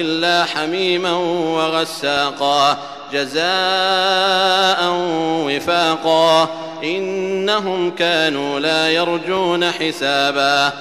إلا حميما وغساقا جزاء وفاقا. إنهم كانوا لا يرجون حسابا.